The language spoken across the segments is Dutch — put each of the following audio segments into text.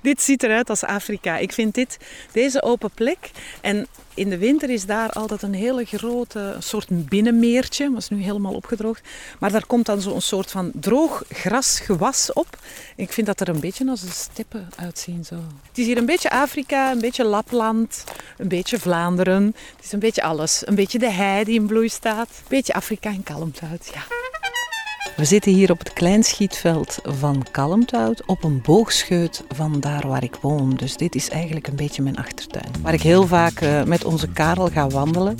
dit ziet eruit als Afrika. Ik vind dit, deze open plek. En in de winter is daar altijd een hele grote soort binnenmeertje. Dat is nu helemaal opgedroogd. Maar daar komt dan zo'n soort van droog grasgewas op. Ik vind dat er een beetje als de steppen uitzien. Zo. Het is hier een beetje Afrika, een beetje Lapland, een beetje Vlaanderen. Het is een beetje alles. Een beetje de hei die in bloei staat. Een beetje Afrika en Kalmthout, ja. We zitten hier op het kleinschietveld van Kalmthout op een boogscheut van daar waar ik woon. Dus dit is eigenlijk een beetje mijn achtertuin. Waar ik heel vaak uh, met onze Karel ga wandelen.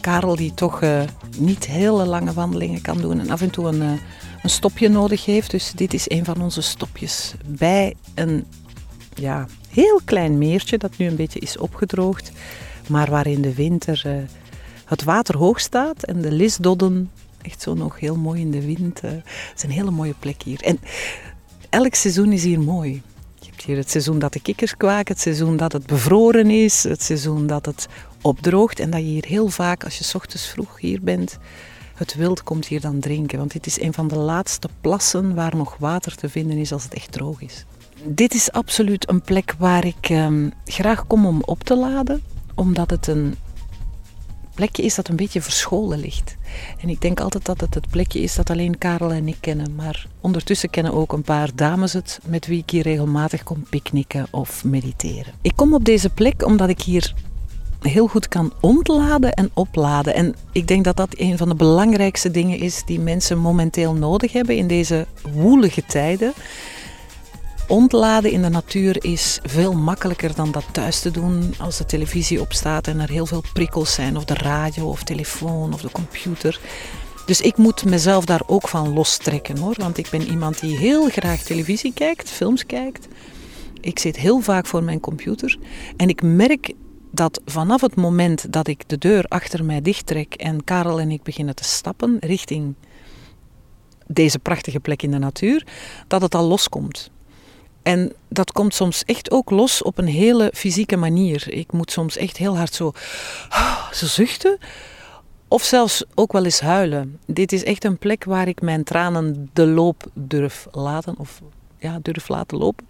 Karel die toch uh, niet hele lange wandelingen kan doen en af en toe een, uh, een stopje nodig heeft. Dus dit is een van onze stopjes bij een ja, heel klein meertje dat nu een beetje is opgedroogd. Maar waar in de winter het water hoog staat en de lisdodden echt zo nog heel mooi in de wind. Het is een hele mooie plek hier. En elk seizoen is hier mooi. Je hebt hier het seizoen dat de kikkers kwaken, het seizoen dat het bevroren is, het seizoen dat het opdroogt. En dat je hier heel vaak, als je ochtends vroeg hier bent, het wild komt hier dan drinken. Want dit is een van de laatste plassen waar nog water te vinden is als het echt droog is. Dit is absoluut een plek waar ik ehm, graag kom om op te laden, omdat het een plekje is dat een beetje verscholen ligt. En ik denk altijd dat het het plekje is dat alleen Karel en ik kennen. Maar ondertussen kennen ook een paar dames het met wie ik hier regelmatig kom picknicken of mediteren. Ik kom op deze plek omdat ik hier heel goed kan ontladen en opladen. En ik denk dat dat een van de belangrijkste dingen is die mensen momenteel nodig hebben in deze woelige tijden. Ontladen in de natuur is veel makkelijker dan dat thuis te doen als de televisie opstaat en er heel veel prikkels zijn, of de radio of telefoon of de computer. Dus ik moet mezelf daar ook van lostrekken hoor, want ik ben iemand die heel graag televisie kijkt, films kijkt. Ik zit heel vaak voor mijn computer en ik merk dat vanaf het moment dat ik de deur achter mij dichttrek en Karel en ik beginnen te stappen richting deze prachtige plek in de natuur, dat het al loskomt. En dat komt soms echt ook los op een hele fysieke manier. Ik moet soms echt heel hard zo, zo zuchten. Of zelfs ook wel eens huilen. Dit is echt een plek waar ik mijn tranen de loop durf laten. Of ja, durf laten lopen.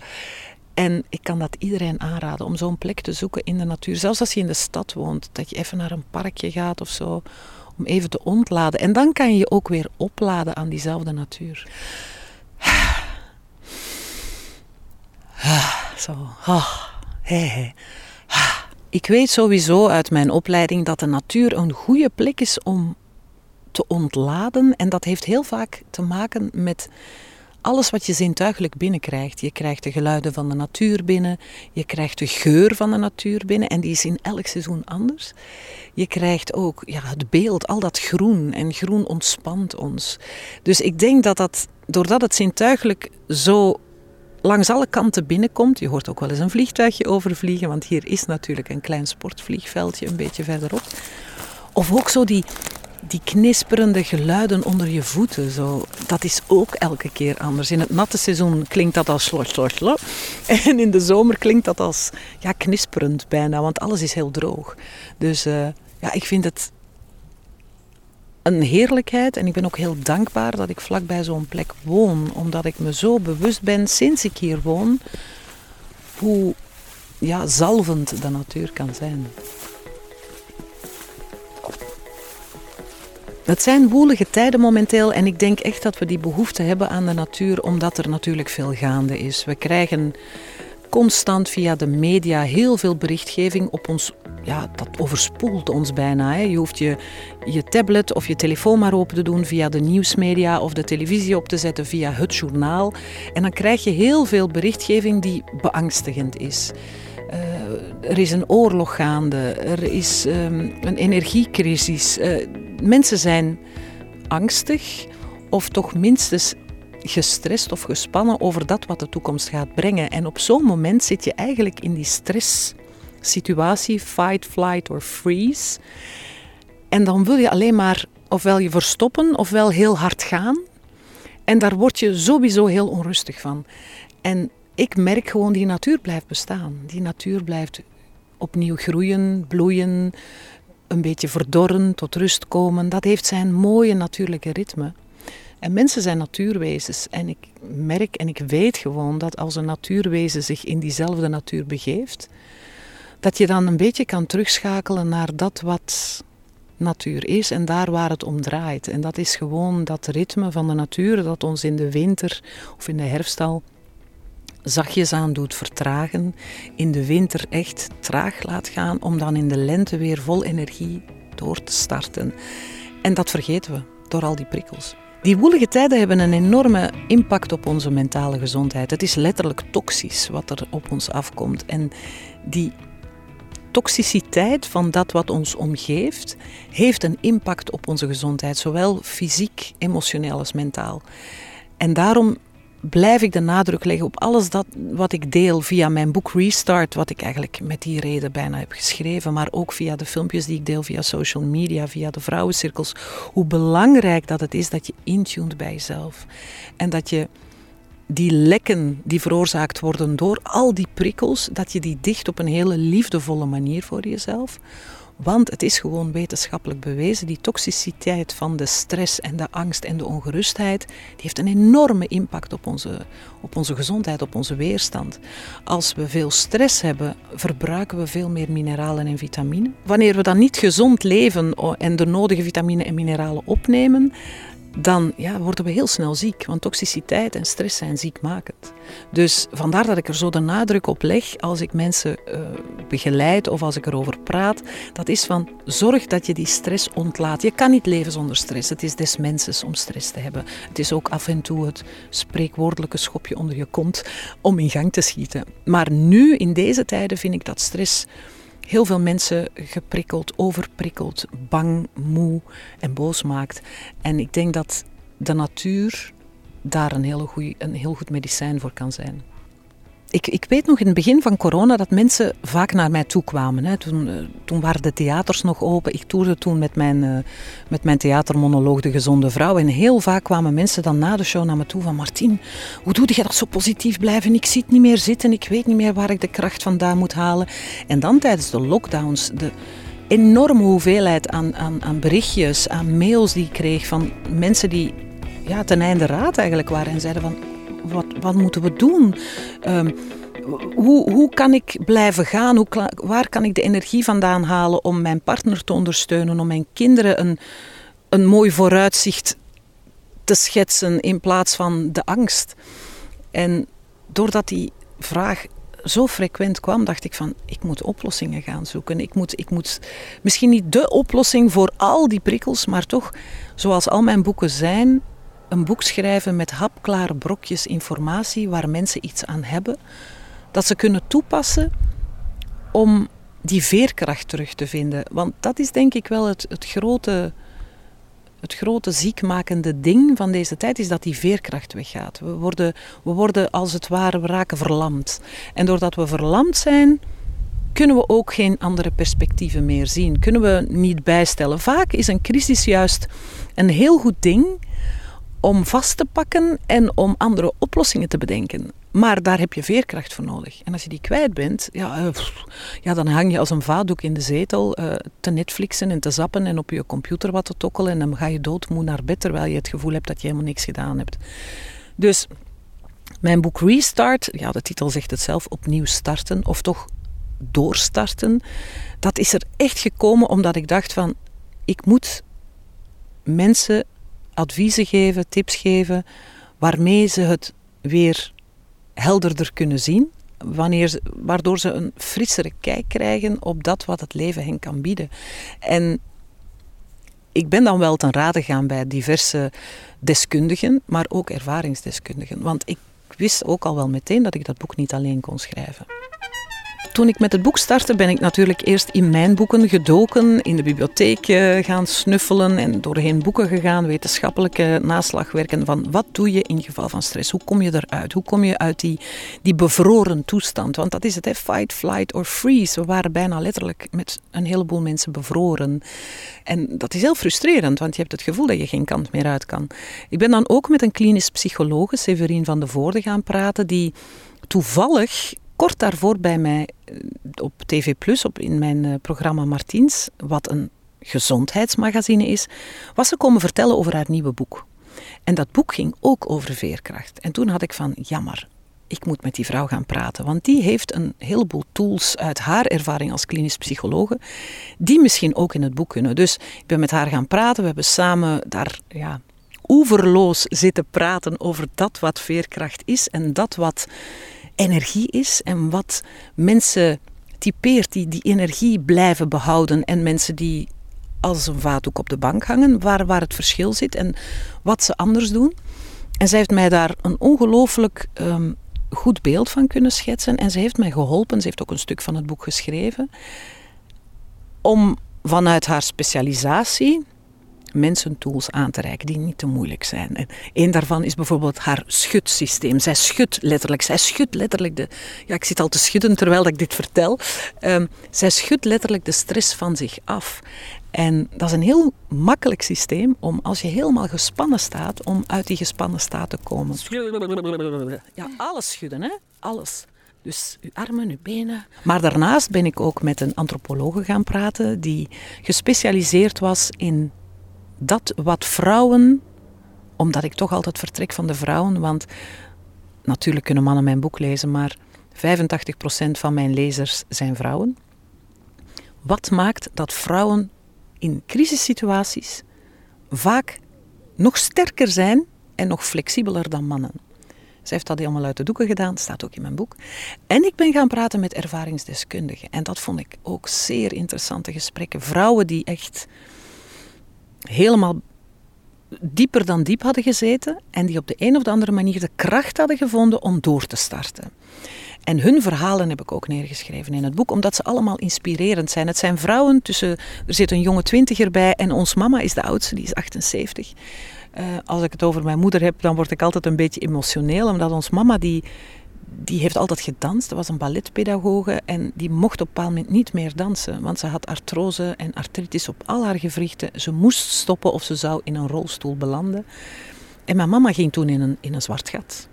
En ik kan dat iedereen aanraden om zo'n plek te zoeken in de natuur. Zelfs als je in de stad woont, dat je even naar een parkje gaat of zo. Om even te ontladen. En dan kan je je ook weer opladen aan diezelfde natuur. Ah, zo. Oh, hey, ah. Ik weet sowieso uit mijn opleiding dat de natuur een goede plek is om te ontladen. En dat heeft heel vaak te maken met alles wat je zintuigelijk binnenkrijgt. Je krijgt de geluiden van de natuur binnen, je krijgt de geur van de natuur binnen en die is in elk seizoen anders. Je krijgt ook ja, het beeld, al dat groen en groen ontspant ons. Dus ik denk dat dat, doordat het zintuigelijk zo langs alle kanten binnenkomt. Je hoort ook wel eens een vliegtuigje overvliegen, want hier is natuurlijk een klein sportvliegveldje een beetje verderop. Of ook zo die, die knisperende geluiden onder je voeten. Zo. Dat is ook elke keer anders. In het natte seizoen klinkt dat als slot, slot. En in de zomer klinkt dat als ja, knisperend bijna, want alles is heel droog. Dus uh, ja, ik vind het een heerlijkheid en ik ben ook heel dankbaar dat ik vlakbij zo'n plek woon, omdat ik me zo bewust ben sinds ik hier woon hoe ja, zalvend de natuur kan zijn. Het zijn woelige tijden momenteel en ik denk echt dat we die behoefte hebben aan de natuur, omdat er natuurlijk veel gaande is. We krijgen constant via de media heel veel berichtgeving op ons. Ja, dat overspoelt ons bijna. Hè. Je hoeft je, je tablet of je telefoon maar open te doen via de nieuwsmedia of de televisie op te zetten via het journaal. En dan krijg je heel veel berichtgeving die beangstigend is. Uh, er is een oorlog gaande, er is um, een energiecrisis. Uh, mensen zijn angstig of toch minstens gestrest of gespannen over dat wat de toekomst gaat brengen. En op zo'n moment zit je eigenlijk in die stresssituatie, fight, flight or freeze. En dan wil je alleen maar ofwel je verstoppen ofwel heel hard gaan. En daar word je sowieso heel onrustig van. En ik merk gewoon, die natuur blijft bestaan. Die natuur blijft opnieuw groeien, bloeien, een beetje verdorren, tot rust komen. Dat heeft zijn mooie natuurlijke ritme. En mensen zijn natuurwezens. En ik merk en ik weet gewoon dat als een natuurwezen zich in diezelfde natuur begeeft, dat je dan een beetje kan terugschakelen naar dat wat natuur is en daar waar het om draait. En dat is gewoon dat ritme van de natuur dat ons in de winter of in de herfst al zachtjes aan doet vertragen, in de winter echt traag laat gaan, om dan in de lente weer vol energie door te starten. En dat vergeten we door al die prikkels. Die woelige tijden hebben een enorme impact op onze mentale gezondheid. Het is letterlijk toxisch wat er op ons afkomt. En die toxiciteit van dat wat ons omgeeft, heeft een impact op onze gezondheid, zowel fysiek, emotioneel als mentaal. En daarom blijf ik de nadruk leggen op alles dat, wat ik deel via mijn boek Restart, wat ik eigenlijk met die reden bijna heb geschreven, maar ook via de filmpjes die ik deel via social media, via de vrouwencirkels, hoe belangrijk dat het is dat je intuned bij jezelf. En dat je die lekken die veroorzaakt worden door al die prikkels, dat je die dicht op een hele liefdevolle manier voor jezelf. Want het is gewoon wetenschappelijk bewezen, die toxiciteit van de stress en de angst en de ongerustheid, die heeft een enorme impact op onze, op onze gezondheid, op onze weerstand. Als we veel stress hebben, verbruiken we veel meer mineralen en vitamine. Wanneer we dan niet gezond leven en de nodige vitamine en mineralen opnemen, dan ja, worden we heel snel ziek. Want toxiciteit en stress zijn ziekmakend. Dus vandaar dat ik er zo de nadruk op leg als ik mensen uh, begeleid of als ik erover praat. Dat is van zorg dat je die stress ontlaat. Je kan niet leven zonder stress. Het is des mensen om stress te hebben. Het is ook af en toe het spreekwoordelijke schopje onder je kont om in gang te schieten. Maar nu, in deze tijden, vind ik dat stress heel veel mensen geprikkeld, overprikkeld, bang, moe en boos maakt. En ik denk dat de natuur daar een, hele goeie, een heel goed medicijn voor kan zijn ik, ik weet nog in het begin van corona dat mensen vaak naar mij toe kwamen. Hè. Toen, eh, toen waren de theaters nog open. Ik toerde toen met mijn, uh, met mijn theatermonoloog De Gezonde Vrouw. En heel vaak kwamen mensen dan na de show naar me toe van... Martien, hoe doe je dat zo positief blijven? Ik zit niet meer zitten, ik weet niet meer waar ik de kracht vandaan moet halen. En dan tijdens de lockdowns... De, enorme hoeveelheid aan, aan, aan berichtjes, aan mails die ik kreeg van mensen die ja, ten einde raad eigenlijk waren en zeiden van wat, wat moeten we doen? Um, hoe, hoe kan ik blijven gaan? Hoe, waar kan ik de energie vandaan halen om mijn partner te ondersteunen, om mijn kinderen een, een mooi vooruitzicht te schetsen in plaats van de angst? En doordat die vraag zo frequent kwam, dacht ik van, ik moet oplossingen gaan zoeken. Ik moet, ik moet misschien niet de oplossing voor al die prikkels, maar toch, zoals al mijn boeken zijn, een boek schrijven met hapklare brokjes informatie waar mensen iets aan hebben, dat ze kunnen toepassen om die veerkracht terug te vinden. Want dat is denk ik wel het, het grote het grote ziekmakende ding van deze tijd is dat die veerkracht weggaat. We worden, we worden als het ware, we raken verlamd. En doordat we verlamd zijn, kunnen we ook geen andere perspectieven meer zien. Kunnen we niet bijstellen. Vaak is een crisis juist een heel goed ding om vast te pakken en om andere oplossingen te bedenken. Maar daar heb je veerkracht voor nodig. En als je die kwijt bent, ja, uh, ja dan hang je als een vaatdoek in de zetel uh, te Netflixen en te zappen en op je computer wat te tokkelen. En dan ga je doodmoe naar bed terwijl je het gevoel hebt dat je helemaal niks gedaan hebt. Dus mijn boek Restart, ja, de titel zegt het zelf, opnieuw starten of toch doorstarten. Dat is er echt gekomen omdat ik dacht van, ik moet mensen adviezen geven, tips geven, waarmee ze het weer helderder kunnen zien. Wanneer waardoor ze een frissere kijk krijgen op dat wat het leven hen kan bieden. En ik ben dan wel ten rade gaan bij diverse deskundigen, maar ook ervaringsdeskundigen. Want ik wist ook al wel meteen dat ik dat boek niet alleen kon schrijven. Toen ik met het boek startte, ben ik natuurlijk eerst in mijn boeken gedoken, in de bibliotheek eh, gaan snuffelen en doorheen boeken gegaan, wetenschappelijke naslagwerken van wat doe je in geval van stress? Hoe kom je eruit? Hoe kom je uit die, die bevroren toestand? Want dat is het, hè? fight, flight or freeze. We waren bijna letterlijk met een heleboel mensen bevroren. En dat is heel frustrerend, want je hebt het gevoel dat je geen kant meer uit kan. Ik ben dan ook met een klinisch psycholoog, Severine van de Voorde, gaan praten, die toevallig kort daarvoor bij mij eh, op TV Plus, op, in mijn eh, programma Martiens, wat een gezondheidsmagazine is, was ze komen vertellen over haar nieuwe boek. En dat boek ging ook over veerkracht. En toen had ik van, jammer, ik moet met die vrouw gaan praten. Want die heeft een heleboel tools uit haar ervaring als klinisch psychologe, die misschien ook in het boek kunnen. Dus ik ben met haar gaan praten. We hebben samen daar ja, oeverloos zitten praten over dat wat veerkracht is en dat wat energie is en wat mensen typeert die die energie blijven behouden en mensen die als een vaatdoek op de bank hangen, waar, waar het verschil zit en wat ze anders doen. En zij heeft mij daar een ongelooflijk um, goed beeld van kunnen schetsen. En ze heeft mij geholpen, ze heeft ook een stuk van het boek geschreven, om vanuit haar specialisatie mensen tools aan te reiken die niet te moeilijk zijn. En een daarvan is bijvoorbeeld haar schudsysteem. Zij schudt letterlijk. Zij schudt letterlijk de. Ja, ik zit al te schudden terwijl ik dit vertel. Um, zij schudt letterlijk de stress van zich af. En dat is een heel makkelijk systeem om als je helemaal gespannen staat, om uit die gespannen staat te komen. Ja, alles schudden, hè? Alles. Dus uw armen, uw benen. Maar daarnaast ben ik ook met een antropologe gaan praten die gespecialiseerd was in dat wat vrouwen, omdat ik toch altijd vertrek van de vrouwen, want natuurlijk kunnen mannen mijn boek lezen, maar 85% van mijn lezers zijn vrouwen. Wat maakt dat vrouwen in crisissituaties vaak nog sterker zijn en nog flexibeler dan mannen? Zij heeft dat helemaal uit de doeken gedaan, staat ook in mijn boek. En ik ben gaan praten met ervaringsdeskundigen. En dat vond ik ook zeer interessante gesprekken. Vrouwen die echt helemaal dieper dan diep hadden gezeten en die op de een of de andere manier de kracht hadden gevonden om door te starten. En hun verhalen heb ik ook neergeschreven in het boek, omdat ze allemaal inspirerend zijn. Het zijn vrouwen tussen, er zit een jonge twintiger bij en ons mama is de oudste, die is 78. Uh, eh, als ik het over mijn moeder heb, dan word ik altijd een beetje emotioneel, omdat ons mama die die heeft altijd gedanst. Dat was een balletpedagoge en die mocht op een bepaald moment niet meer dansen. Want ze had artrose en artritis op al haar gewrichten. Ze moest stoppen of ze zou in een rolstoel belanden. En mijn mama ging toen in een, in een zwart gat.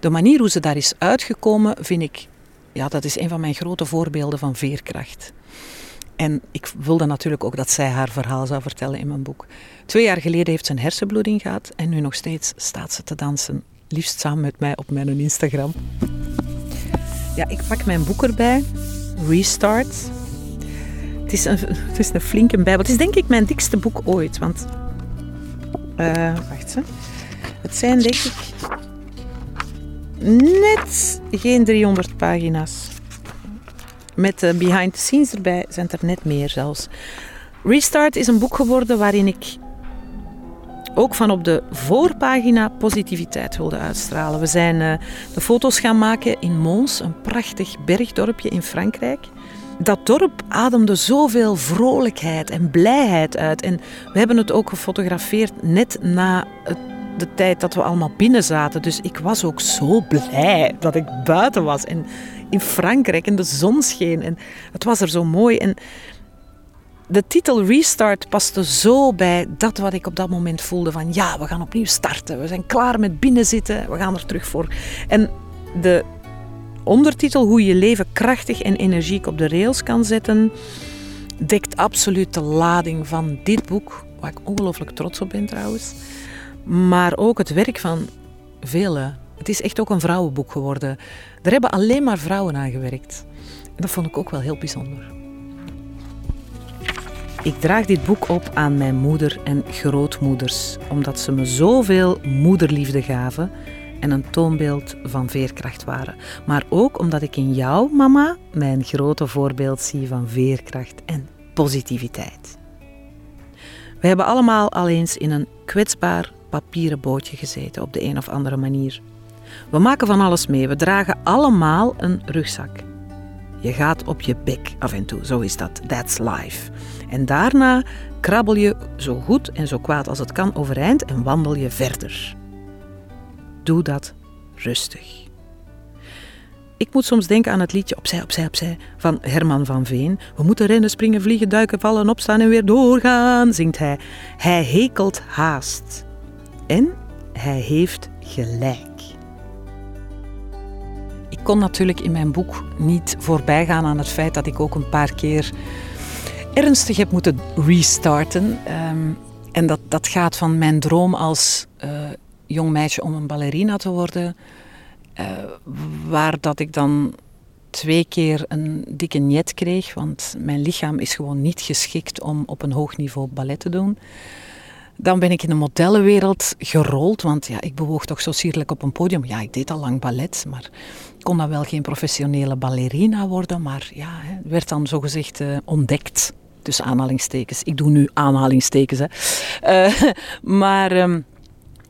De manier hoe ze daar is uitgekomen, vind ik, ja, dat is een van mijn grote voorbeelden van veerkracht. En ik wilde natuurlijk ook dat zij haar verhaal zou vertellen in mijn boek. Twee jaar geleden heeft ze een hersenbloeding gehad en nu nog steeds staat ze te dansen liefst samen met mij op mijn Instagram. Ja, ik pak mijn boek erbij. Restart. Het is een, het is een flinke bijbel. Het is denk ik mijn dikste boek ooit. Want, uh, wacht ze. Het zijn denk ik net geen 300 pagina's. Met de behind the scenes erbij zijn het er net meer zelfs. Restart is een boek geworden waarin ik ook van op de voorpagina positiviteit wilde uitstralen. We zijn uh, de foto's gaan maken in Mons, een prachtig bergdorpje in Frankrijk. Dat dorp ademde zoveel vrolijkheid en blijheid uit. En we hebben het ook gefotografeerd net na de tijd dat we allemaal binnen zaten. Dus ik was ook zo blij dat ik buiten was en in Frankrijk en de zon scheen. En het was er zo mooi. En de titel Restart paste zo bij dat wat ik op dat moment voelde van ja, we gaan opnieuw starten. We zijn klaar met binnenzitten, we gaan er terug voor. En de ondertitel hoe je leven krachtig en energiek op de rails kan zetten, dekt absoluut de lading van dit boek, waar ik ongelooflijk trots op ben trouwens. Maar ook het werk van velen. Het is echt ook een vrouwenboek geworden. Er hebben alleen maar vrouwen aan gewerkt. En dat vond ik ook wel heel bijzonder. Ik draag dit boek op aan mijn moeder en grootmoeders, omdat ze me zoveel moederliefde gaven en een toonbeeld van veerkracht waren. Maar ook omdat ik in jou, mama, mijn grote voorbeeld zie van veerkracht en positiviteit. We hebben allemaal al eens in een kwetsbaar papieren bootje gezeten op de een of andere manier. We maken van alles mee. We dragen allemaal een rugzak. Je gaat op je bek af en toe, zo is dat. That's life. En daarna krabbel je zo goed en zo kwaad als het kan overeind en wandel je verder. Doe dat rustig. Ik moet soms denken aan het liedje Opzij, opzij, opzij van Herman van Veen. We moeten rennen, springen, vliegen, duiken, vallen, opstaan en weer doorgaan, zingt hij. Hij hekelt haast. En hij heeft gelijk. Kon natuurlijk in mijn boek niet voorbij gaan aan het feit dat ik ook een paar keer ernstig heb moeten restarten. Ehm, En dat, dat gaat van mijn droom als uh, jong meisje om een ballerina te worden, uh, waar dat ik dan twee keer een dikke niet kreeg, want mijn lichaam is gewoon niet geschikt om op een hoog niveau ballet te doen. Dan ben ik in de modellenwereld gerold, want ja, ik bewoog toch zo sierlijk op een podium. Ja, ik deed al lang ballet, maar kon dan wel geen professionele ballerina worden. Maar ja, werd dan zogezegd uh, ontdekt, tussen aanhalingstekens. Ik doe nu aanhalingstekens, hè. Uh, maar... Um,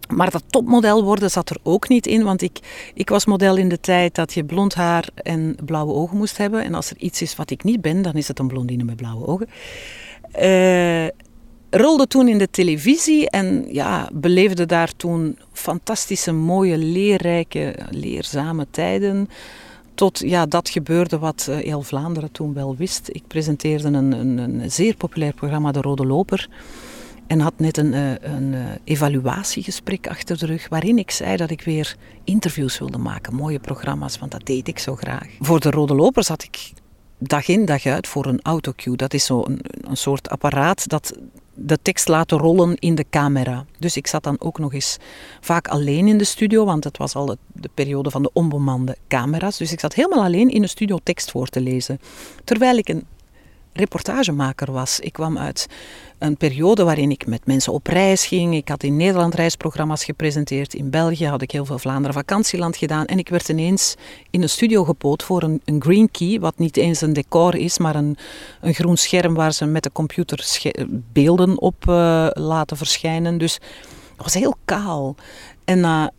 maar dat topmodel worden zat er ook niet in, want ik, ik was model in de tijd dat je blond haar en blauwe ogen moest hebben. En als er iets is wat ik niet ben, dan is het een blondine met blauwe ogen. Uh, rolde toen in de televisie en ja, beleefde daar toen fantastische, mooie, leerrijke, leerzame tijden. Tot ja, dat gebeurde wat eh, heel Vlaanderen toen wel wist. Ik presenteerde een, een, een zeer populair programma, De Rode Loper. En had net een, eh, een, eh, evaluatiegesprek achter de rug waarin ik zei dat ik weer interviews wilde maken, mooie programma's, want dat deed ik zo graag. Voor de Rode Loper zat ik dag in dag uit voor een autocue. Dat is zo'n een, een soort apparaat dat de tekst laten rollen in de camera. Dus ik zat dan ook nog eens vaak alleen in de studio, want het was al de, de, periode van de onbemande camera's. Dus ik zat helemaal alleen in de studio tekst voor te lezen. Terwijl ik een reportagemaker was. Ik kwam uit een periode waarin ik met mensen op reis ging. Ik had in Nederland reisprogramma's gepresenteerd. In België had ik heel veel Vlaanderen vakantieland gedaan. En ik werd ineens in een studio gepoot voor een, een green key, wat niet eens een decor is, maar een, een groen scherm waar ze met de computer beelden op uh, laten verschijnen. Dus het was heel kaal. En na,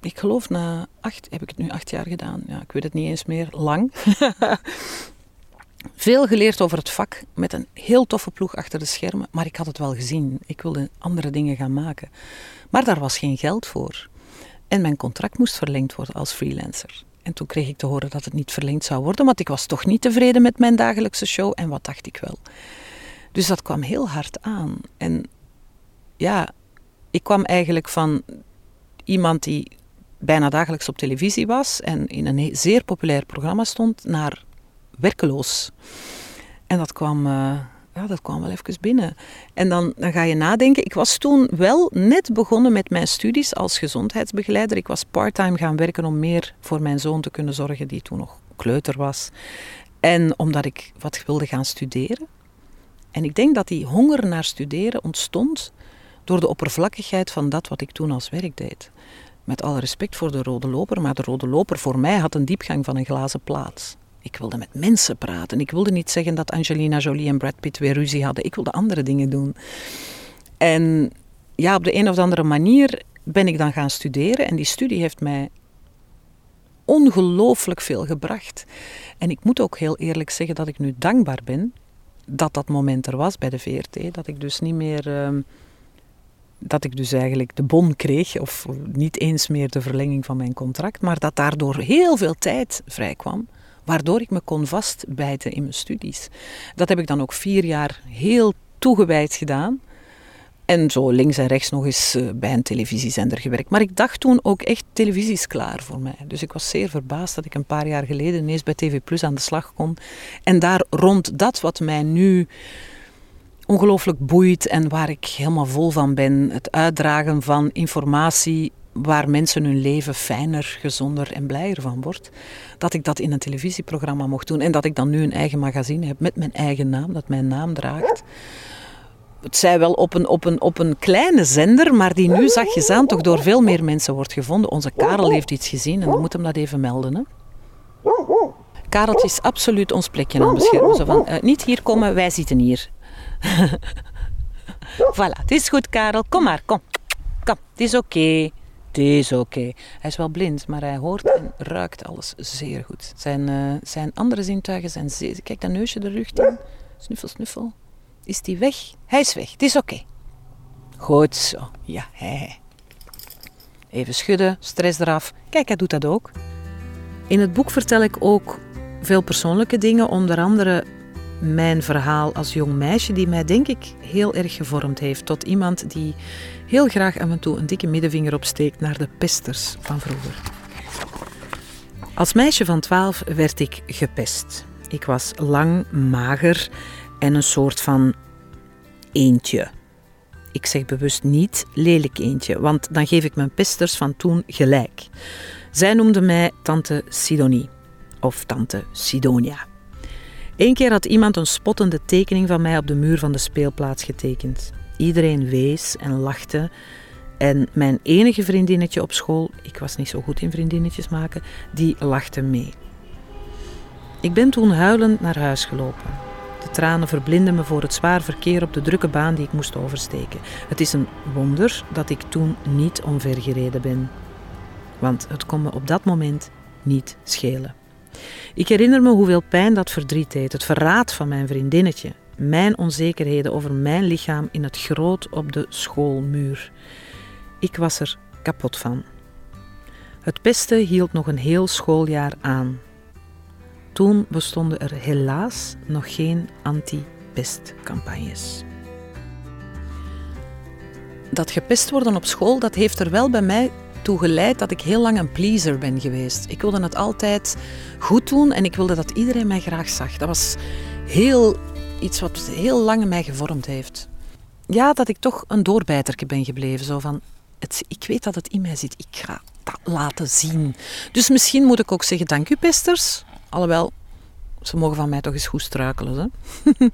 ik geloof na acht, heb ik het nu acht jaar gedaan. Ja, ik weet het niet eens meer, lang. Veel geleerd over het vak, met een heel toffe ploeg achter de schermen, maar ik had het wel gezien. Ik wilde andere dingen gaan maken. Maar daar was geen geld voor. En mijn contract moest verlengd worden als freelancer. En toen kreeg ik te horen dat het niet verlengd zou worden, want ik was toch niet tevreden met mijn dagelijkse show. En wat dacht ik wel? Dus dat kwam heel hard aan. En ja, ik kwam eigenlijk van iemand die bijna dagelijks op televisie was en in een zeer populair programma stond, naar werkeloos. En dat kwam, uh, ja, dat kwam wel even binnen. En dan, dan ga je nadenken. Ik was toen wel net begonnen met mijn studies als gezondheidsbegeleider. Ik was parttime gaan werken om meer voor mijn zoon te kunnen zorgen, die toen nog kleuter was. En omdat ik wat wilde gaan studeren. En ik denk dat die honger naar studeren ontstond door de oppervlakkigheid van dat wat ik toen als werk deed. Met alle respect voor de rode loper, maar de rode loper voor mij had een diepgang van een glazen plaat. Ik wilde met mensen praten. Ik wilde niet zeggen dat Angelina Jolie en Brad Pitt weer ruzie hadden. Ik wilde andere dingen doen. En ja, op de een of andere manier ben ik dan gaan studeren. En die studie heeft mij ongelooflijk veel gebracht. En ik moet ook heel eerlijk zeggen dat ik nu dankbaar ben dat dat moment er was bij de VRT. Dat ik dus niet meer. Uh, dat ik dus eigenlijk de bon kreeg, of niet eens meer de verlenging van mijn contract, maar dat daardoor heel veel tijd vrij kwam waardoor ik me kon vastbijten in mijn studies. Dat heb ik dan ook vier jaar heel toegewijd gedaan. En zo links en rechts nog eens eh, bij een televisiezender gewerkt. Maar ik dacht toen ook echt, televisie is klaar voor mij. Dus ik was zeer verbaasd dat ik een paar jaar geleden ineens bij TV Plus aan de slag kon. En daar rond dat wat mij nu ongelooflijk boeit en waar ik helemaal vol van ben, het uitdragen van informatie waar mensen hun leven fijner, gezonder en blijer van wordt, dat ik dat in een televisieprogramma mocht doen. En dat ik dan nu een eigen magazine heb met mijn eigen naam, dat mijn naam draagt. Het zij wel op een, op, een, op een kleine zender, maar die nu zachtjes toch door veel meer mensen wordt gevonden. Onze Karel heeft iets gezien en dan moet hem dat even melden. Hè? Kareltje is absoluut ons plekje aan het beschermen. Zo van, uh, niet hier komen, wij zitten hier. voilà, het is goed Karel, kom maar, kom. Kom, het is oké. Het is oké. Hij is wel blind, maar hij hoort en ruikt alles zeer goed. Zijn, uh, zijn andere zintuigen zijn zeer... Kijk, dat neusje de lucht in. Snuffel, snuffel. Is die weg? Hij is weg. Het is oké. Goed zo. Ja, hij. Even schudden, stress eraf. Kijk, hij doet dat ook. In het boek vertel ik ook veel persoonlijke dingen, onder andere mijn verhaal als jong meisje, die mij denk ik heel erg gevormd heeft tot iemand die heel graag af en toe een dikke middenvinger opsteekt naar de pesters van vroeger. Als meisje van 12 werd ik gepest. Ik was lang, mager en een soort van eentje. ik zeg bewust niet lelijk eentje, want dan geef ik mijn pesters van toen gelijk. Zij noemde mij tante Sidonie of tante Sidonia. Eén keer had iemand een spottende tekening van mij op de muur van de speelplaats getekend. Iedereen wees en lachte. En mijn enige vriendinnetje op school, ik was niet zo goed in vriendinnetjes maken, die lachte mee. Ik ben toen huilend naar huis gelopen. De tranen verblinden me voor het zwaar verkeer op de drukke baan die ik moest oversteken. Het is een wonder dat ik toen niet omvergereden ben. Want het kon me op dat moment niet schelen. Ik herinner me hoeveel pijn dat verdriet deed, het verraad van mijn vriendinnetje, mijn onzekerheden over mijn lichaam in het groot op de schoolmuur. Ik was er kapot van. Het pesten hield nog een heel schooljaar aan. Toen bestonden er helaas nog geen anti-pestcampagnes. Dat gepest worden op school, dat heeft er wel bij mij toe geleid dat ik heel lang een pleaser ben geweest. Ik wilde het altijd goed doen en ik wilde dat iedereen mij graag zag. Dat was heel, iets wat heel lang mij gevormd heeft. Ja, dat ik toch een doorbijterke ben gebleven. Zo van, het, ik weet dat het in mij zit, ik ga dat laten zien. Dus misschien moet ik ook zeggen, dank u pesters. Alhoewel, ze mogen van mij toch eens goed struikelen. Hè?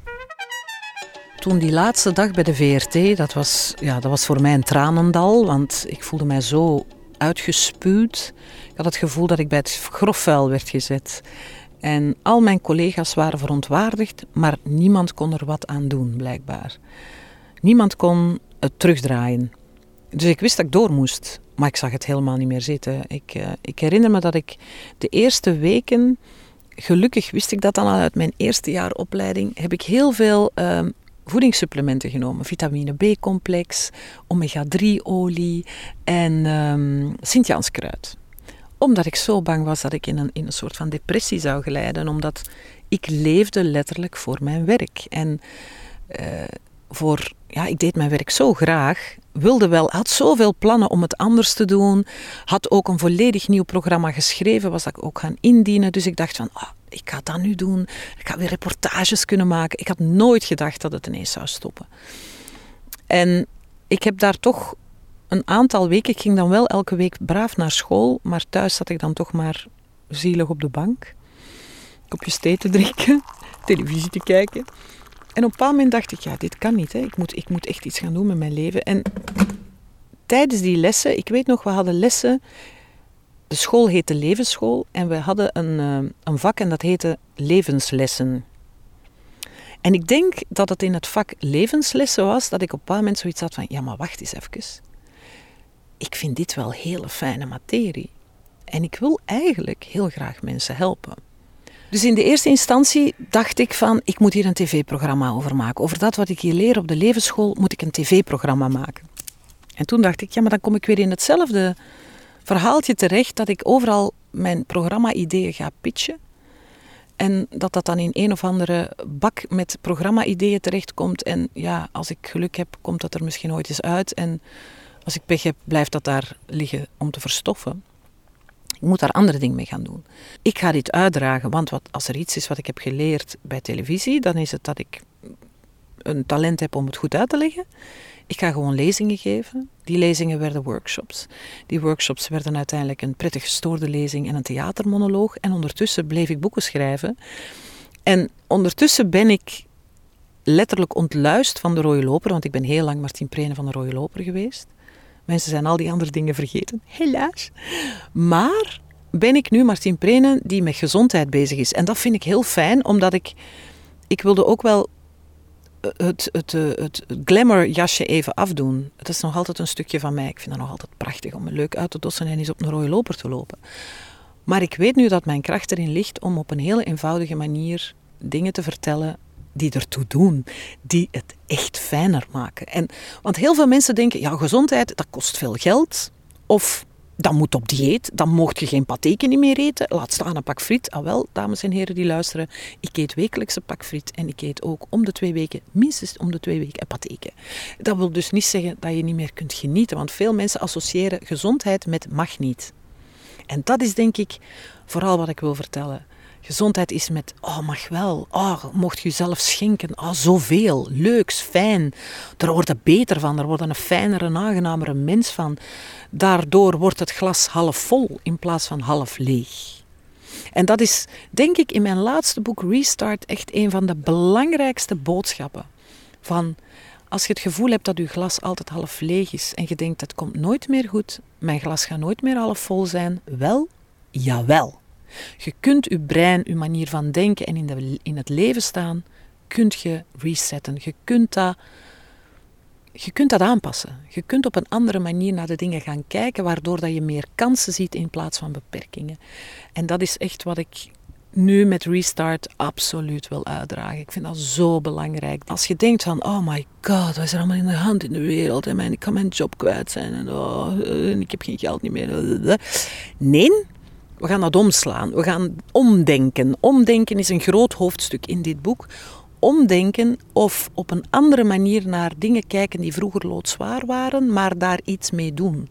Toen die laatste dag bij de VRT, dat was, ja, dat was voor mij een tranendal, want ik voelde mij zo uitgespuwd. Ik had het gevoel dat ik bij het grofvuil werd gezet. En al mijn collega's waren verontwaardigd, maar niemand kon er wat aan doen, blijkbaar. Niemand kon het terugdraaien. Dus ik wist dat ik door moest, maar ik zag het helemaal niet meer zitten. Ik, uh, ik herinner me dat ik de eerste weken, gelukkig wist ik dat dan al uit mijn eerste jaar opleiding, heb ik heel veel uh, voedingssupplementen genomen. Vitamine B-complex, omega-3-olie en um, Sint-Janskruid. Omdat ik zo bang was dat ik in een, in een soort van depressie zou glijden. Omdat ik leefde letterlijk voor mijn werk. En uh, voor, ja, ik deed mijn werk zo graag. Wilde wel, had zoveel plannen om het anders te doen. Had ook een volledig nieuw programma geschreven, was dat ik ook gaan indienen. Dus ik dacht van, ah, ik ga dat nu doen. Ik ga weer reportages kunnen maken. Ik had nooit gedacht dat het ineens zou stoppen. En ik heb daar toch een aantal weken, ik ging dan wel elke week braaf naar school, maar thuis zat ik dan toch maar zielig op de bank. Kopjes thee te drinken, televisie te kijken. En op een bepaald moment dacht ik, ja, dit kan niet. Hè. Ik, moet, ik moet echt iets gaan doen met mijn leven. En tijdens die lessen, ik weet nog, we hadden lessen de school heette Levensschool en we hadden een, eh, een vak en dat heette Levenslessen. En ik denk dat het in het vak levenslessen was dat ik op een bepaald moment zoiets had van: ja, maar wacht eens even. Ik vind dit wel hele fijne materie. En ik wil eigenlijk heel graag mensen helpen. Dus in de eerste instantie dacht ik van, ik moet hier een tv-programma over maken. Over dat wat ik hier leer op de levensschool moet ik een tv-programma maken. En toen dacht ik, ja, maar dan kom ik weer in hetzelfde verhaaltje terecht dat ik overal mijn programma-ideeën ga pitchen. En dat dat dan in een of andere bak met programma-ideeën terechtkomt. En ja, als ik geluk heb, komt dat er misschien ooit eens uit. En als ik pech heb, blijft dat daar liggen om te verstoffen. Ik moet daar andere dingen mee gaan doen. Ik ga dit uitdragen, want wat, als er iets is wat ik heb geleerd bij televisie, dan is het dat ik een talent heb om het goed uit te leggen. Ik ga gewoon lezingen geven. Die lezingen werden workshops. Die workshops werden uiteindelijk een prettig gestoorde lezing en een theatermonoloog. En ondertussen bleef ik boeken schrijven. En ondertussen ben ik letterlijk ontluist van de Rode Loper, want ik ben heel lang Martin Prenen van de Rode Loper geweest. Mensen zijn al die andere dingen vergeten, helaas. Maar ben ik nu Martin Prenen die met gezondheid bezig is. En dat vind ik heel fijn, omdat ik, ik wilde ook wel het, het, eh, het, het glamour-jasje even afdoen. Het is nog altijd een stukje van mij. Ik vind het nog altijd prachtig om me leuk uit te dossen en eens op een rode loper te lopen. Maar ik weet nu dat mijn kracht erin ligt om op een hele eenvoudige manier dingen te vertellen die ertoe doen, die het echt fijner maken. En, want heel veel mensen denken, ja, gezondheid, dat kost veel geld. Of dan moet op dieet, dan mocht je geen pateken niet meer eten. Laat staan een pak friet. Ah wel, dames en heren die luisteren, ik eet wekelijks een pak friet en ik eet ook om de twee weken, minstens om de twee weken, een pateken. Dat wil dus niet zeggen dat je niet meer kunt genieten, want veel mensen associëren gezondheid met mag niet. En dat is denk ik vooral wat ik wil vertellen. Gezondheid is met, oh mag wel, oh mocht je zelf schenken, oh zoveel, leuks, fijn. Daar wordt het beter van, daar wordt een fijnere, aangenamere mens van. Daardoor wordt het glas half vol in plaats van half leeg. En dat is, denk ik, in mijn laatste boek Restart echt een van de belangrijkste boodschappen. Van als je het gevoel hebt dat je glas altijd half leeg is en je denkt het komt nooit meer goed, mijn glas gaat nooit meer half vol zijn, wel, jawel. Je kunt je brein, je manier van denken en in, in het leven staan, kunt je resetten. Je kunt dat je kunt dat aanpassen. Je kunt op een andere manier naar de dingen gaan kijken, waardoor dat je meer kansen ziet in plaats van beperkingen. En dat is echt wat ik nu met Restart absoluut wil uitdragen. Ik vind dat zo belangrijk. Als je denkt van, oh my god, wat is er allemaal in de hand in de wereld? En ik kan mijn job kwijt zijn en oh, ik heb geen geld niet meer. Nee, we gaan dat omslaan. We gaan omdenken. Omdenken is een groot hoofdstuk in dit boek omdenken of op een andere manier naar dingen kijken die vroeger loodzwaar waren, maar daar iets mee doen.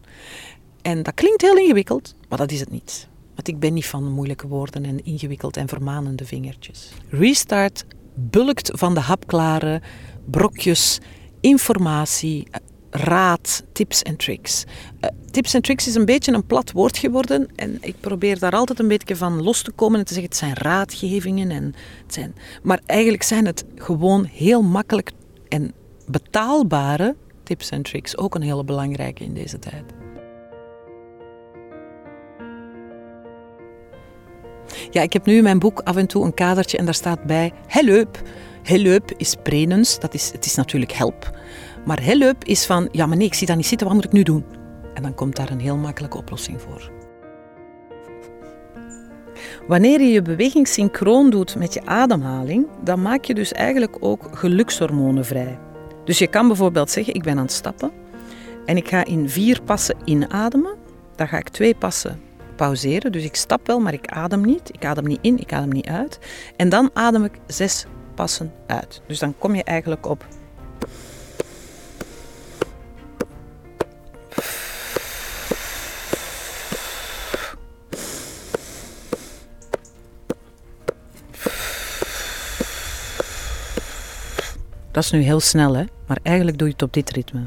En dat klinkt heel ingewikkeld, maar dat is het niet. Want ik ben niet van moeilijke woorden en ingewikkeld en vermanende vingertjes. Restart bulkt van de hapklare brokjes informatie, raad, tips en tricks. Uh, tips en tricks is een beetje een plat woord geworden en ik probeer daar altijd een beetje van los te komen en te zeggen het zijn raadgevingen. En het zijn, maar eigenlijk zijn het gewoon heel makkelijk en betaalbare tips en tricks. Ook een hele belangrijke in deze tijd. Ja, ik heb nu in mijn boek af en toe een kadertje en daar staat bij help. Help is prenens, dat is, het is natuurlijk help. Maar hulp is van, ja maar nee, ik zie dat niet zitten, wat moet ik nu doen? En dan komt daar een heel makkelijke oplossing voor. Wanneer je je beweging synchroon doet met je ademhaling, dan maak je dus eigenlijk ook gelukshormonen vrij. Dus je kan bijvoorbeeld zeggen, ik ben aan het stappen en ik ga in vier passen inademen. Dan ga ik twee passen pauzeren. Dus ik stap wel, maar ik adem niet. Ik adem niet in, ik adem niet uit. En dan adem ik zes passen uit. Dus dan kom je eigenlijk op Dat is nu heel snel, hè? maar eigenlijk doe je het op dit ritme.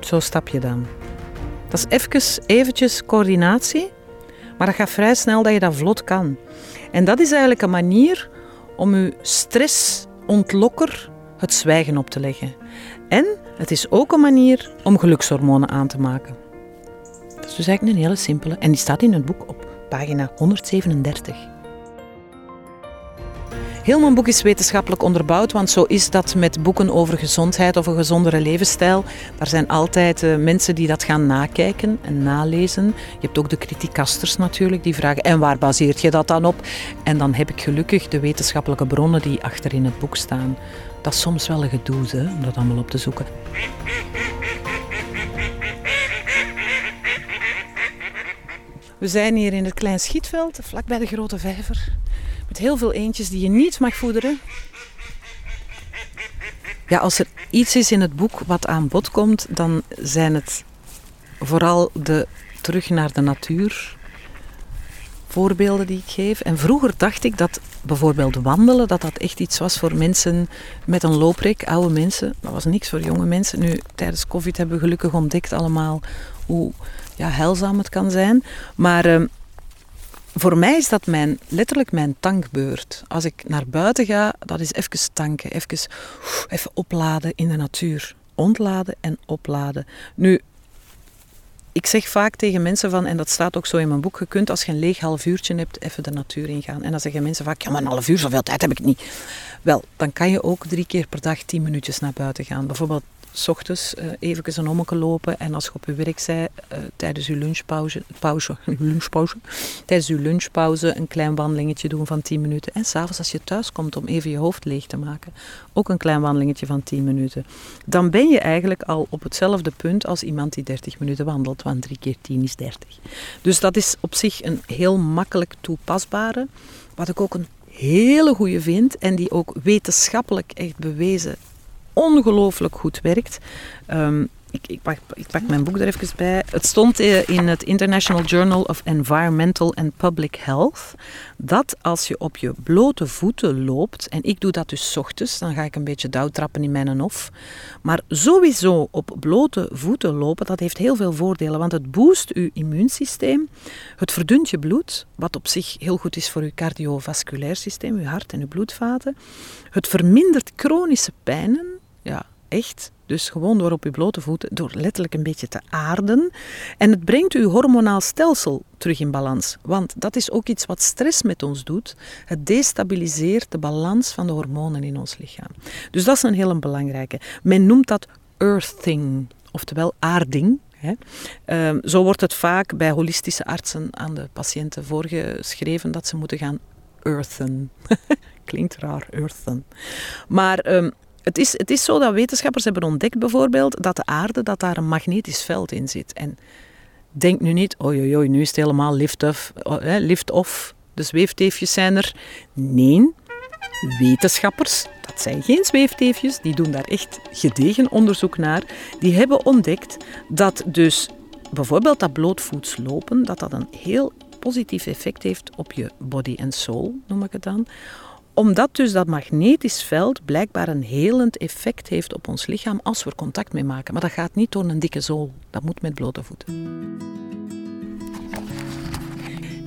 Zo stap je dan. Dat is even, eventjes coördinatie, maar dat gaat vrij snel dat je dat vlot kan. En dat is eigenlijk een manier om je stressontlokker het zwijgen op te leggen. En het is ook een manier om gelukshormonen aan te maken. Dat is dus eigenlijk een hele simpele en die staat in het boek op pagina 137. Heel mijn boek is wetenschappelijk onderbouwd, want zo is dat met boeken over gezondheid of een gezondere levensstijl. Daar zijn altijd uh, mensen die dat gaan nakijken en nalezen. Je hebt ook de criticasters natuurlijk, die vragen en waar baseert je dat dan op? En dan heb ik gelukkig de wetenschappelijke bronnen die achter in het boek staan. Dat is soms wel een gedoe, hè, om dat allemaal op te zoeken. We zijn hier in het klein schietveld, vlak bij de grote vijver. Met heel veel eendjes die je niet mag voederen. Ja, als er iets is in het boek wat aan bod komt, dan zijn het vooral de terug naar de natuur voorbeelden die ik geef. En vroeger dacht ik dat bijvoorbeeld wandelen, dat dat echt iets was voor mensen met een looprek, oude mensen. Dat was niks voor jonge mensen. Nu, tijdens COVID hebben we gelukkig ontdekt allemaal hoe ja, heilzaam het kan zijn. Maar ehm, voor mij is dat mijn, letterlijk mijn tankbeurt. Als ik naar buiten ga, dat is even tanken, even, even opladen in de natuur. Ontladen en opladen. Nu, ik zeg vaak tegen mensen van, en dat staat ook zo in mijn boek, je kunt als je een leeg half uurtje hebt, even de natuur ingaan. En dan zeggen mensen vaak, ja maar een half uur, zoveel tijd heb ik niet. Wel, dan kan je ook drie keer per dag tien minuutjes naar buiten gaan. Bijvoorbeeld s ochtends uh, even een ommeke lopen en als je op je werk bent, uh, tijdens je lunchpauze, pauze, lunchpauze, tijdens je lunchpauze een klein wandelingetje doen van 10 minuten. En s'avonds als je thuis komt om even je hoofd leeg te maken, ook een klein wandelingetje van 10 minuten. Dan ben je eigenlijk al op hetzelfde punt als iemand die 30 minuten wandelt, want 3 keer 10 is 30. Dus dat is op zich een heel makkelijk toepasbare, wat ik ook een hele goede vind en die ook wetenschappelijk echt bewezen ongelooflijk goed werkt. Ehm, ik, ik, pak, ik, pak, mijn boek er even bij. Het stond eh, in het International Journal of Environmental and Public Health dat als je op je blote voeten loopt, en ik doe dat dus ochtends, dan ga ik een beetje dauwtrappen in mijn hof, maar sowieso op blote voeten lopen, dat heeft heel veel voordelen, want het boost je immuunsysteem, het verdunt je bloed, wat op zich heel goed is voor je cardiovasculair systeem, je hart en je bloedvaten. Het vermindert chronische pijnen, ja, echt dus gewoon door op je blote voeten, door letterlijk een beetje te aarden. En het brengt uw hormonaal stelsel terug in balans. Want dat is ook iets wat stress met ons doet. Het destabiliseert de balans van de hormonen in ons lichaam. Dus dat is een heel belangrijke. Men noemt dat earthing, oftewel aarding. Ehm, zo wordt het vaak bij holistische artsen aan de patiënten voorgeschreven dat ze moeten gaan earthen. Klinkt raar, earthen. Maar ehm, het is, het is zo dat wetenschappers hebben ontdekt bijvoorbeeld dat de aarde, dat daar een magnetisch veld in zit. En denk nu niet, oei, nu is het helemaal lift-off, lift off, de zweefteefjes zijn er. Nee, wetenschappers, dat zijn geen zweefteefjes, die doen daar echt gedegen onderzoek naar. Die hebben ontdekt dat dus bijvoorbeeld dat blootvoets lopen, dat dat een heel positief effect heeft op je body and soul, noem ik het dan omdat dus dat magnetisch veld blijkbaar een helend effect heeft op ons lichaam als we er contact mee maken. Maar dat gaat niet door een dikke zool. Dat moet met blote voeten.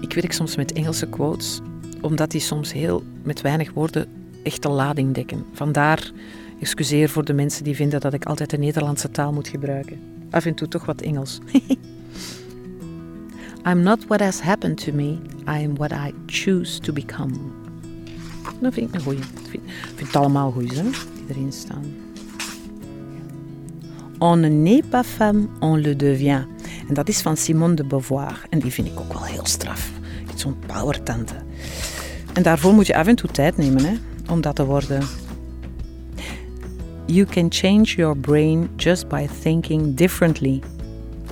Ik werk soms met Engelse quotes, omdat die soms heel met weinig woorden echte lading dekken. Vandaar, excuseer voor de mensen die vinden dat ik altijd de Nederlandse taal moet gebruiken. Af en toe toch wat Engels. I'm not what has happened to me, I am what I choose to become. Dat vind ik een goeie. Ik vind, het allemaal goed, hè, die erin staan. On ne pas femme, on le devient. En dat is van Simone de Beauvoir. En die vind ik ook wel heel straf. Zo'n powertante. En daarvoor moet je af en toe tijd nemen hè, om dat te worden. You can change your brain just by thinking differently.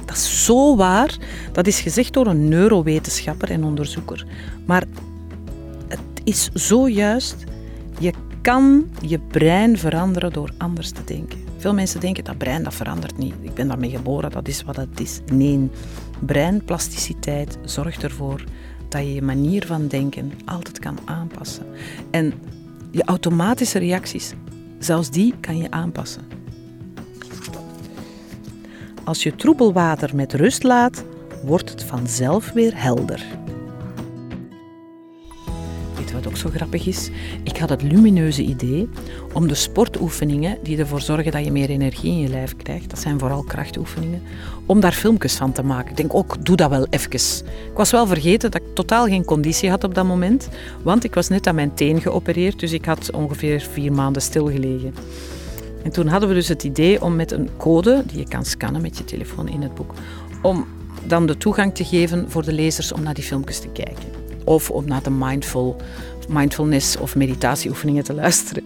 Dat is zo waar. Dat is gezegd door een neurowetenschapper en onderzoeker. Maar is zo juist. Je kan je brein veranderen door anders te denken. Veel mensen denken dat brein dat verandert niet. Ik ben daarmee geboren, dat is wat het is. Nee, breinplasticiteit zorgt ervoor dat je je manier van denken altijd kan aanpassen. En je automatische reacties, zelfs die kan je aanpassen. Als je troebel water met rust laat, wordt het vanzelf weer helder wat ook zo grappig is? Ik had het lumineuze idee om de sportoefeningen die ervoor zorgen dat je meer energie in je lijf krijgt, dat zijn vooral krachtoefeningen, om daar filmpjes van te maken. Ik denk ook, doe dat wel even. Ik was wel vergeten dat ik totaal geen conditie had op dat moment, want ik was net aan mijn teen geopereerd, dus ik had ongeveer vier maanden stilgelegen. En toen hadden we dus het idee om met een code, die je kan scannen met je telefoon in het boek, om dan de toegang te geven voor de lezers om naar die filmpjes te kijken of om naar de mindful, mindfulness of meditatieoefeningen te luisteren.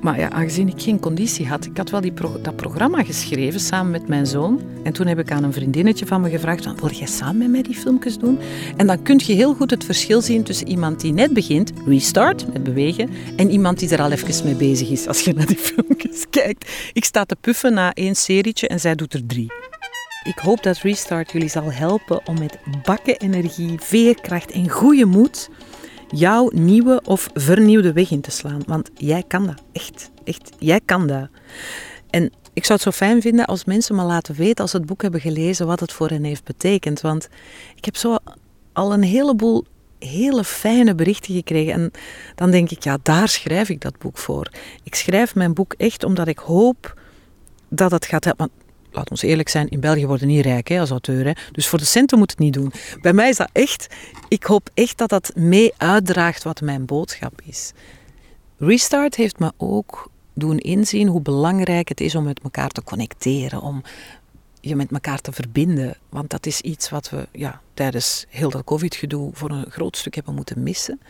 Maar ja, aangezien ik geen conditie had, ik had wel die dat programma geschreven samen met mijn zoon. En toen heb ik aan een vriendinnetje van me gevraagd, wil jij samen met mij die filmpjes doen? En dan kun je heel goed het verschil zien tussen iemand die net begint, restart, met bewegen, en iemand die er al even mee bezig is als je naar die filmpjes kijkt. Ik sta te puffen na één serietje en zij doet er drie. Ik hoop dat Restart jullie zal helpen om met bakken energie, veerkracht en goede moed jouw nieuwe of vernieuwde weg in te slaan. Want jij kan dat. Echt. Echt. Jij kan dat. En ik zou het zo fijn vinden als mensen me laten weten als ze het boek hebben gelezen wat het voor hen heeft betekend. Want ik heb zo al een heleboel hele fijne berichten gekregen. En dan denk ik, ja, daar schrijf ik dat boek voor. Ik schrijf mijn boek echt omdat ik hoop dat het gaat helpen laat ons eerlijk zijn, in België worden niet rijk hè, als auteur. Hè. Dus voor de centen moet het niet doen. Bij mij is dat echt, ik hoop echt dat dat mee uitdraagt wat mijn boodschap is. Restart heeft me ook doen inzien hoe belangrijk het is om met elkaar te connecteren, om je met elkaar te verbinden. Want dat is iets wat we ja, tijdens heel dat COVID-gedoe voor een groot stuk hebben moeten missen.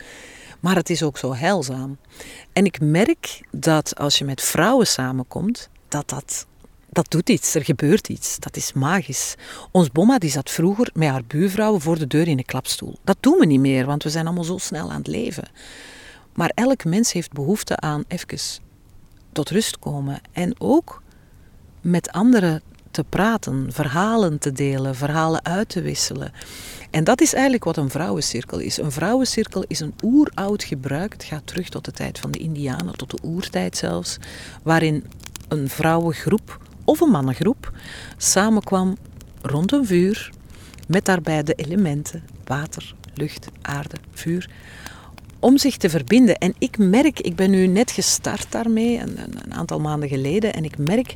Maar het is ook zo heilzaam. En ik merk dat als je met vrouwen samenkomt, dat dat dat doet iets, er gebeurt iets. Dat is magisch. Ons bomma die zat vroeger met haar buurvrouwen voor de deur in een klapstoel. Dat doen we niet meer, want we zijn allemaal zo snel aan het leven. Maar elk mens heeft behoefte aan even tot rust komen. En ook met anderen te praten, verhalen te delen, verhalen uit te wisselen. En dat is eigenlijk wat een vrouwencirkel is. Een vrouwencirkel is een oeroud gebruik. Het gaat terug tot de tijd van de Indianen, tot de oertijd zelfs. Waarin een vrouwengroep of een mannengroep samenkwam rond een vuur. Met daarbij de elementen water, lucht, aarde, vuur om zich te verbinden. En ik merk, ik ben nu net gestart daarmee, een, een, aantal maanden geleden, en ik merk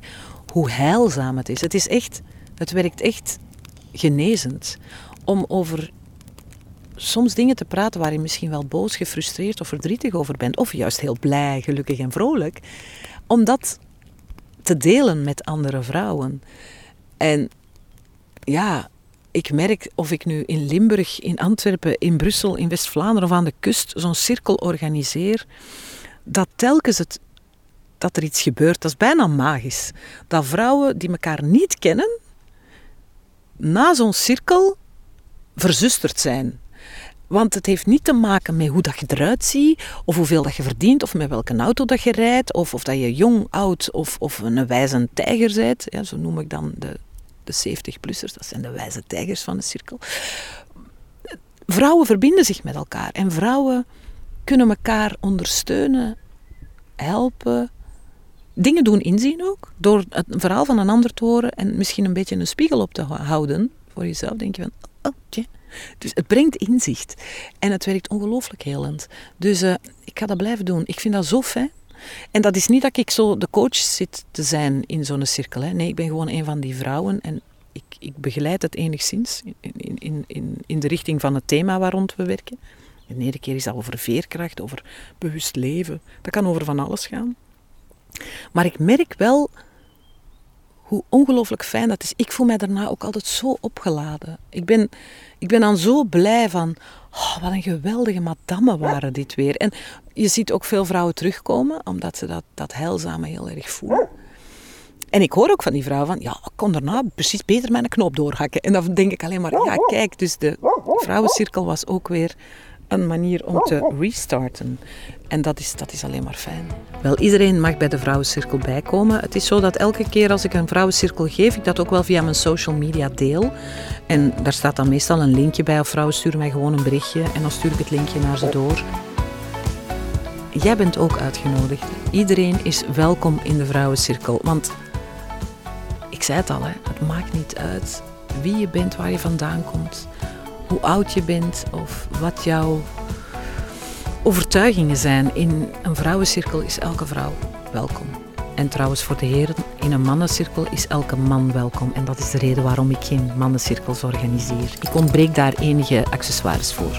hoe heilzaam het is. Het is echt, het werkt echt genezend om over soms dingen te praten waar je misschien wel boos, gefrustreerd of verdrietig over bent, of juist heel blij, gelukkig en vrolijk, om dat te delen met andere vrouwen. En ja, ik merk of ik nu in Limburg, in Antwerpen, in Brussel, in West-Vlaanderen of aan de kust zo'n cirkel organiseer, dat telkens het, dat er iets gebeurt, dat is bijna magisch. Dat vrouwen die elkaar niet kennen, na zo'n cirkel verzusterd zijn. Want het heeft niet te maken met hoe dat je eruit ziet, of hoeveel dat je verdient, of met welke auto dat je rijdt, of of dat je jong, oud of, of een wijze tijger bent. Ja, zo noem ik dan de, de 70-plussers, dat zijn de wijze tijgers van de cirkel. Vrouwen verbinden zich met elkaar en vrouwen kunnen elkaar ondersteunen, helpen, dingen doen inzien ook. Door het verhaal van een ander te horen en misschien een beetje een spiegel op te houden voor jezelf. Denk je van, oh, tje. Dus het brengt inzicht en het werkt ongelooflijk helend. Dus uh, ik ga dat blijven doen. Ik vind dat zo fijn. En dat is niet dat ik zo de coach zit te zijn in zo'n cirkel. Hè. Nee, ik ben gewoon een van die vrouwen en ik, ik begeleid het enigszins in, in, in, in de richting van het thema waar rond we werken. En de keer is dat over veerkracht, over bewust leven. Dat kan over van alles gaan. Maar ik merk wel hoe ongelooflijk fijn dat is. Ik voel mij daarna ook altijd zo opgeladen. Ik ben, ik ben dan zo blij van, oh, wat een geweldige madame waren dit weer. En je ziet ook veel vrouwen terugkomen, omdat ze dat, dat heilzame heel erg voelen. En ik hoor ook van die vrouw van, ja, ik kon daarna precies beter mijn knoop doorhakken. En dan denk ik alleen maar, ja, kijk, dus de vrouwencirkel was ook weer een manier om te restarten. En dat is, dat is alleen maar fijn. Wel, iedereen mag bij de vrouwencirkel bijkomen. Het is zo dat elke keer als ik een vrouwencirkel geef, ik dat ook wel via mijn social media deel. En daar staat dan meestal een linkje bij, of vrouwen sturen mij gewoon een berichtje en dan stuur ik het linkje naar ze door. Jij bent ook uitgenodigd. Iedereen is welkom in de vrouwencirkel. Want ik zei het al, hè, het maakt niet uit wie je bent, waar je vandaan komt, hoe oud je bent of wat jouw overtuigingen zijn. In een vrouwencirkel is elke vrouw welkom. En trouwens, voor de heren, in een mannencirkel is elke man welkom. En dat is de reden waarom ik geen mannencirkels organiseer. Ik ontbreek daar enige accessoires voor.